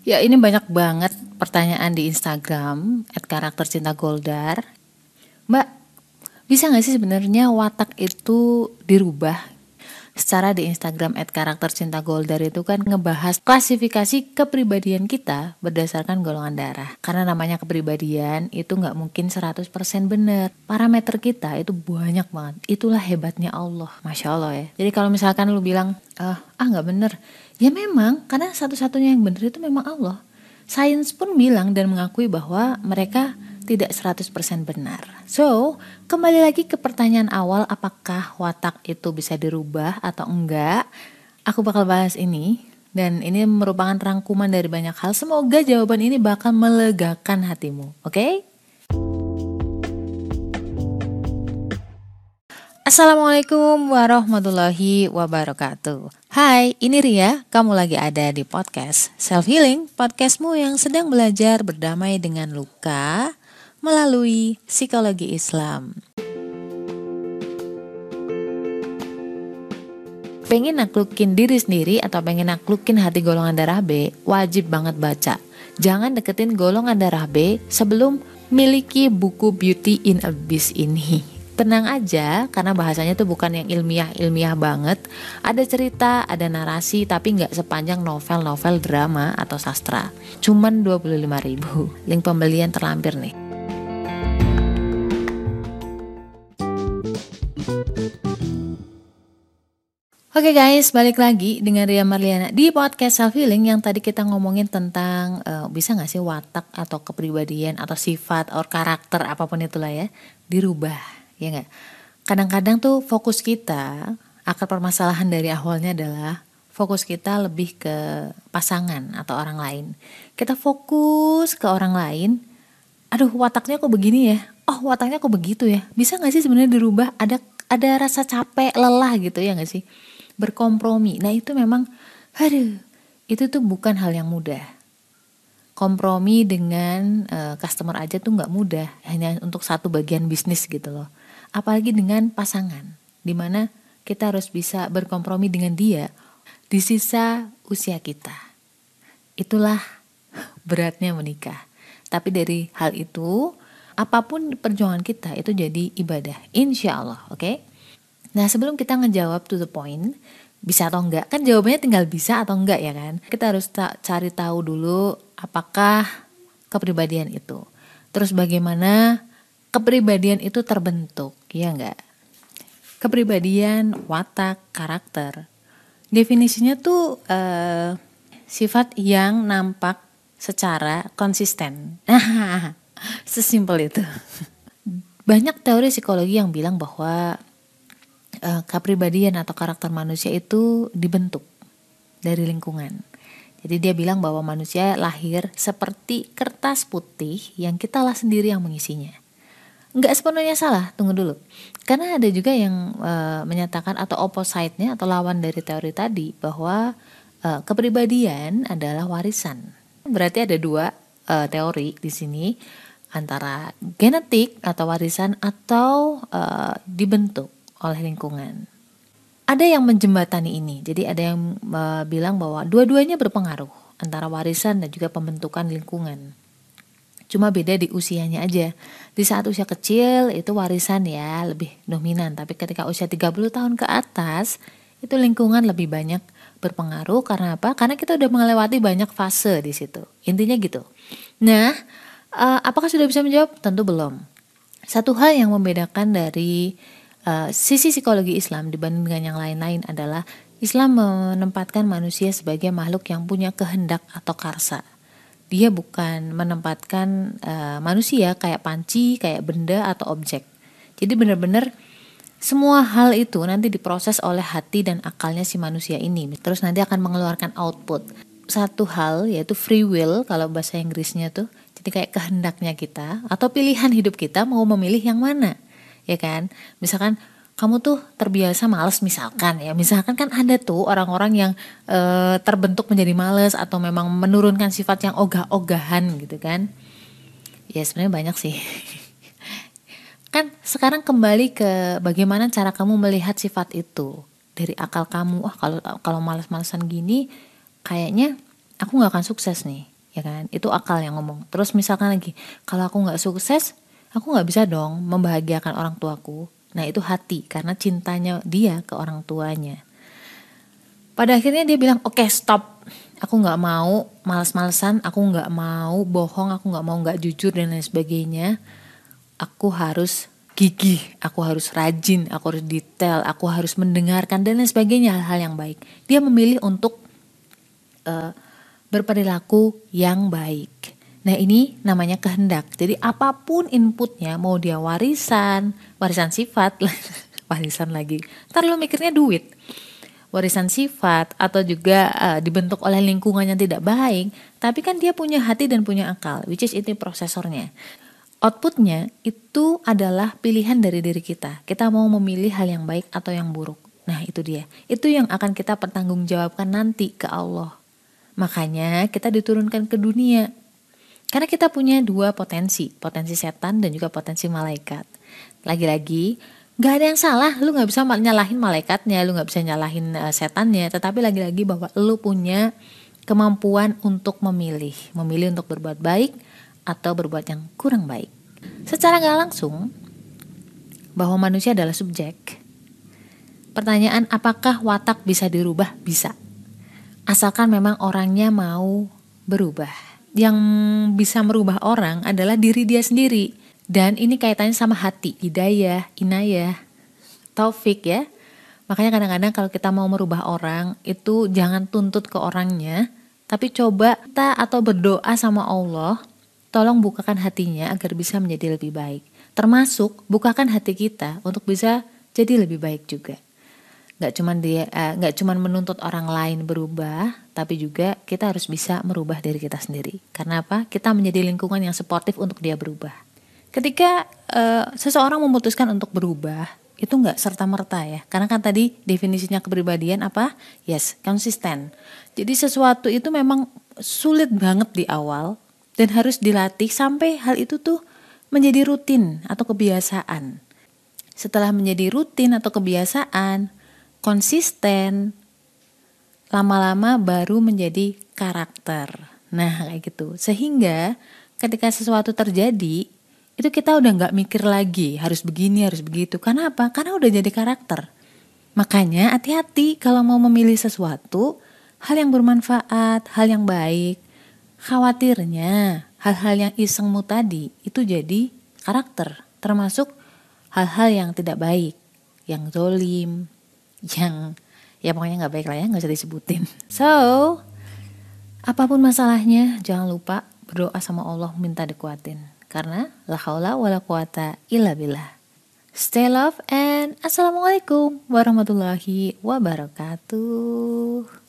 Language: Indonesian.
Ya ini banyak banget pertanyaan di Instagram at karakter cinta Goldar. Mbak, bisa nggak sih sebenarnya watak itu dirubah secara di Instagram at karakter cinta Goldar itu kan ngebahas klasifikasi kepribadian kita berdasarkan golongan darah. Karena namanya kepribadian itu nggak mungkin 100% benar. Parameter kita itu banyak banget. Itulah hebatnya Allah. Masya Allah ya. Jadi kalau misalkan lu bilang, ah, ah nggak bener. Ya memang, karena satu-satunya yang benar itu memang Allah. Sains pun bilang dan mengakui bahwa mereka tidak 100% benar. So, kembali lagi ke pertanyaan awal apakah watak itu bisa dirubah atau enggak? Aku bakal bahas ini dan ini merupakan rangkuman dari banyak hal. Semoga jawaban ini bakal melegakan hatimu, oke? Okay? Assalamualaikum warahmatullahi wabarakatuh. Hai, ini Ria. Kamu lagi ada di podcast Self Healing, podcastmu yang sedang belajar berdamai dengan luka, melalui psikologi Islam. Pengen naklukin diri sendiri atau pengen naklukin hati golongan darah B, wajib banget baca. Jangan deketin golongan darah B sebelum miliki buku Beauty in Abyss ini. Tenang aja, karena bahasanya tuh bukan yang ilmiah-ilmiah banget. Ada cerita, ada narasi, tapi nggak sepanjang novel-novel drama atau sastra. Cuman 25 ribu. Link pembelian terlampir nih. Oke okay guys, balik lagi dengan Ria Marliana di podcast self healing yang tadi kita ngomongin tentang uh, bisa gak sih watak atau kepribadian atau sifat atau karakter apa pun itulah ya dirubah, ya nggak? Kadang-kadang tuh fokus kita akar permasalahan dari awalnya adalah fokus kita lebih ke pasangan atau orang lain. Kita fokus ke orang lain, aduh wataknya kok begini ya, oh wataknya kok begitu ya, bisa gak sih sebenarnya dirubah? Ada ada rasa capek, lelah gitu ya gak sih? berkompromi. Nah itu memang, aduh, itu tuh bukan hal yang mudah. Kompromi dengan uh, customer aja tuh nggak mudah, hanya untuk satu bagian bisnis gitu loh. Apalagi dengan pasangan, di mana kita harus bisa berkompromi dengan dia di sisa usia kita. Itulah beratnya menikah. Tapi dari hal itu, apa pun perjuangan kita itu jadi ibadah, insya Allah, oke? Okay? Nah sebelum kita ngejawab to the point, bisa atau enggak, kan jawabannya tinggal bisa atau enggak ya kan. Kita harus ta cari tahu dulu apakah kepribadian itu. Terus bagaimana kepribadian itu terbentuk, ya enggak? Kepribadian, watak, karakter. Definisinya tuh uh, sifat yang nampak secara konsisten. Sesimpel itu. Banyak teori psikologi yang bilang bahwa uh, kepribadian atau karakter manusia itu dibentuk dari lingkungan. Jadi dia bilang bahwa manusia lahir seperti kertas putih yang kita lah sendiri yang mengisinya. Enggak sepenuhnya salah, tunggu dulu. Karena ada juga yang uh, menyatakan atau opposite-nya atau lawan dari teori tadi bahwa uh, kepribadian adalah warisan. Berarti ada dua uh, teori di sini antara genetik atau warisan atau uh, dibentuk oleh lingkungan. Ada yang menjembatani ini, jadi ada yang uh, bilang bahwa dua-duanya berpengaruh antara warisan dan juga pembentukan lingkungan. Cuma beda di usianya aja. Di saat usia kecil itu warisan ya lebih dominan, tapi ketika usia 30 tahun ke atas itu lingkungan lebih banyak berpengaruh karena apa? Karena kita udah melewati banyak fase di situ. Intinya gitu. Nah, uh, apakah sudah bisa menjawab? Tentu belum. Satu hal yang membedakan dari Uh, sisi psikologi Islam dibanding dengan yang lain-lain adalah Islam menempatkan manusia sebagai makhluk yang punya kehendak atau karsa. Dia bukan menempatkan uh, manusia kayak panci, kayak benda atau objek. Jadi benar-benar semua hal itu nanti diproses oleh hati dan akalnya si manusia ini. Terus nanti akan mengeluarkan output. Satu hal yaitu free will kalau bahasa Inggrisnya tuh. Jadi kayak kehendaknya kita atau pilihan hidup kita mau memilih yang mana ya kan misalkan kamu tuh terbiasa males misalkan ya. Misalkan kan ada tuh orang-orang yang e, terbentuk menjadi males atau memang menurunkan sifat yang ogah-ogahan gitu kan. Ya sebenarnya banyak sih. Kan sekarang kembali ke bagaimana cara kamu melihat sifat itu dari akal kamu. Wah kalau kalau males-malesan gini kayaknya aku nggak akan sukses nih ya kan? Itu akal yang ngomong. Terus misalkan lagi kalau aku nggak sukses aku nggak bisa dong membahagiakan orang tuaku nah itu hati karena cintanya dia ke orang tuanya. Pada akhirnya dia bilang oke okay, stop. Aku nggak mau males-malesan aku nggak mau bohong aku nggak mau nggak jujur dan lain sebagainya. Aku harus gigih aku harus rajin aku harus detail aku harus mendengarkan dan lain sebagainya hal-hal yang baik. Dia memilih untuk uh, berperilaku yang baik. Nah ini namanya kehendak. Jadi apa pun inputnya, mau dia warisan, warisan sifat, warisan lagi. Ntar lo mikirnya duit. Warisan sifat atau juga uh, dibentuk oleh lingkungan yang tidak baik, tapi kan dia punya hati dan punya akal, which is itu prosesornya. Outputnya itu adalah pilihan dari diri kita. Kita mau memilih hal yang baik atau yang buruk. Nah itu dia. Itu yang akan kita pertanggungjawabkan nanti ke Allah. Makanya kita diturunkan ke dunia. Karena kita punya dua potensi, potensi setan dan juga potensi malaikat. Lagi-lagi, gak ada yang salah, lu gak bisa nyalahin malaikatnya, lu gak bisa nyalahin uh, setannya, tetapi lagi-lagi bahwa lu punya kemampuan untuk memilih, memilih untuk berbuat baik atau berbuat yang kurang baik. Secara gak langsung, bahwa manusia adalah subjek. Pertanyaan apakah watak bisa dirubah? Bisa asalkan memang orangnya mau berubah. Yang bisa merubah orang adalah diri dia sendiri. Dan ini kaitannya sama hati, hidayah, inayah, taufik ya. Makanya kadang-kadang kalau kita mau merubah orang, itu jangan tuntut ke orangnya, tapi coba kita atau berdoa sama Allah, tolong bukakan hatinya agar bisa menjadi lebih baik. Termasuk bukakan hati kita untuk bisa jadi lebih baik juga nggak cuman dia uh, nggak cuman menuntut orang lain berubah tapi juga kita harus bisa merubah diri kita sendiri. Karena apa? Kita menjadi lingkungan yang suportif untuk dia berubah. Ketika uh, seseorang memutuskan untuk berubah itu nggak serta merta ya. Karena kan tadi definisinya kepribadian apa? Yes konsisten. Jadi sesuatu itu memang sulit banget di awal dan harus dilatih sampai hal itu tuh menjadi rutin atau kebiasaan. Setelah menjadi rutin atau kebiasaan konsisten, lama-lama baru menjadi karakter. Nah, kayak gitu. Sehingga ketika sesuatu terjadi, itu kita udah nggak mikir lagi harus begini, harus begitu. Karena apa? Karena udah jadi karakter. Makanya hati-hati kalau mau memilih sesuatu, hal yang bermanfaat, hal yang baik. Khawatirnya hal-hal yang isengmu tadi itu jadi karakter, termasuk hal-hal yang tidak baik, yang zolim, yang ya pokoknya nggak baik lah ya nggak usah disebutin. So apa pun masalahnya jangan lupa berdoa sama Allah minta dikuatin. Karena la haula wala quwata illa billah. Stay love and assalamualaikum warahmatullahi wabarakatuh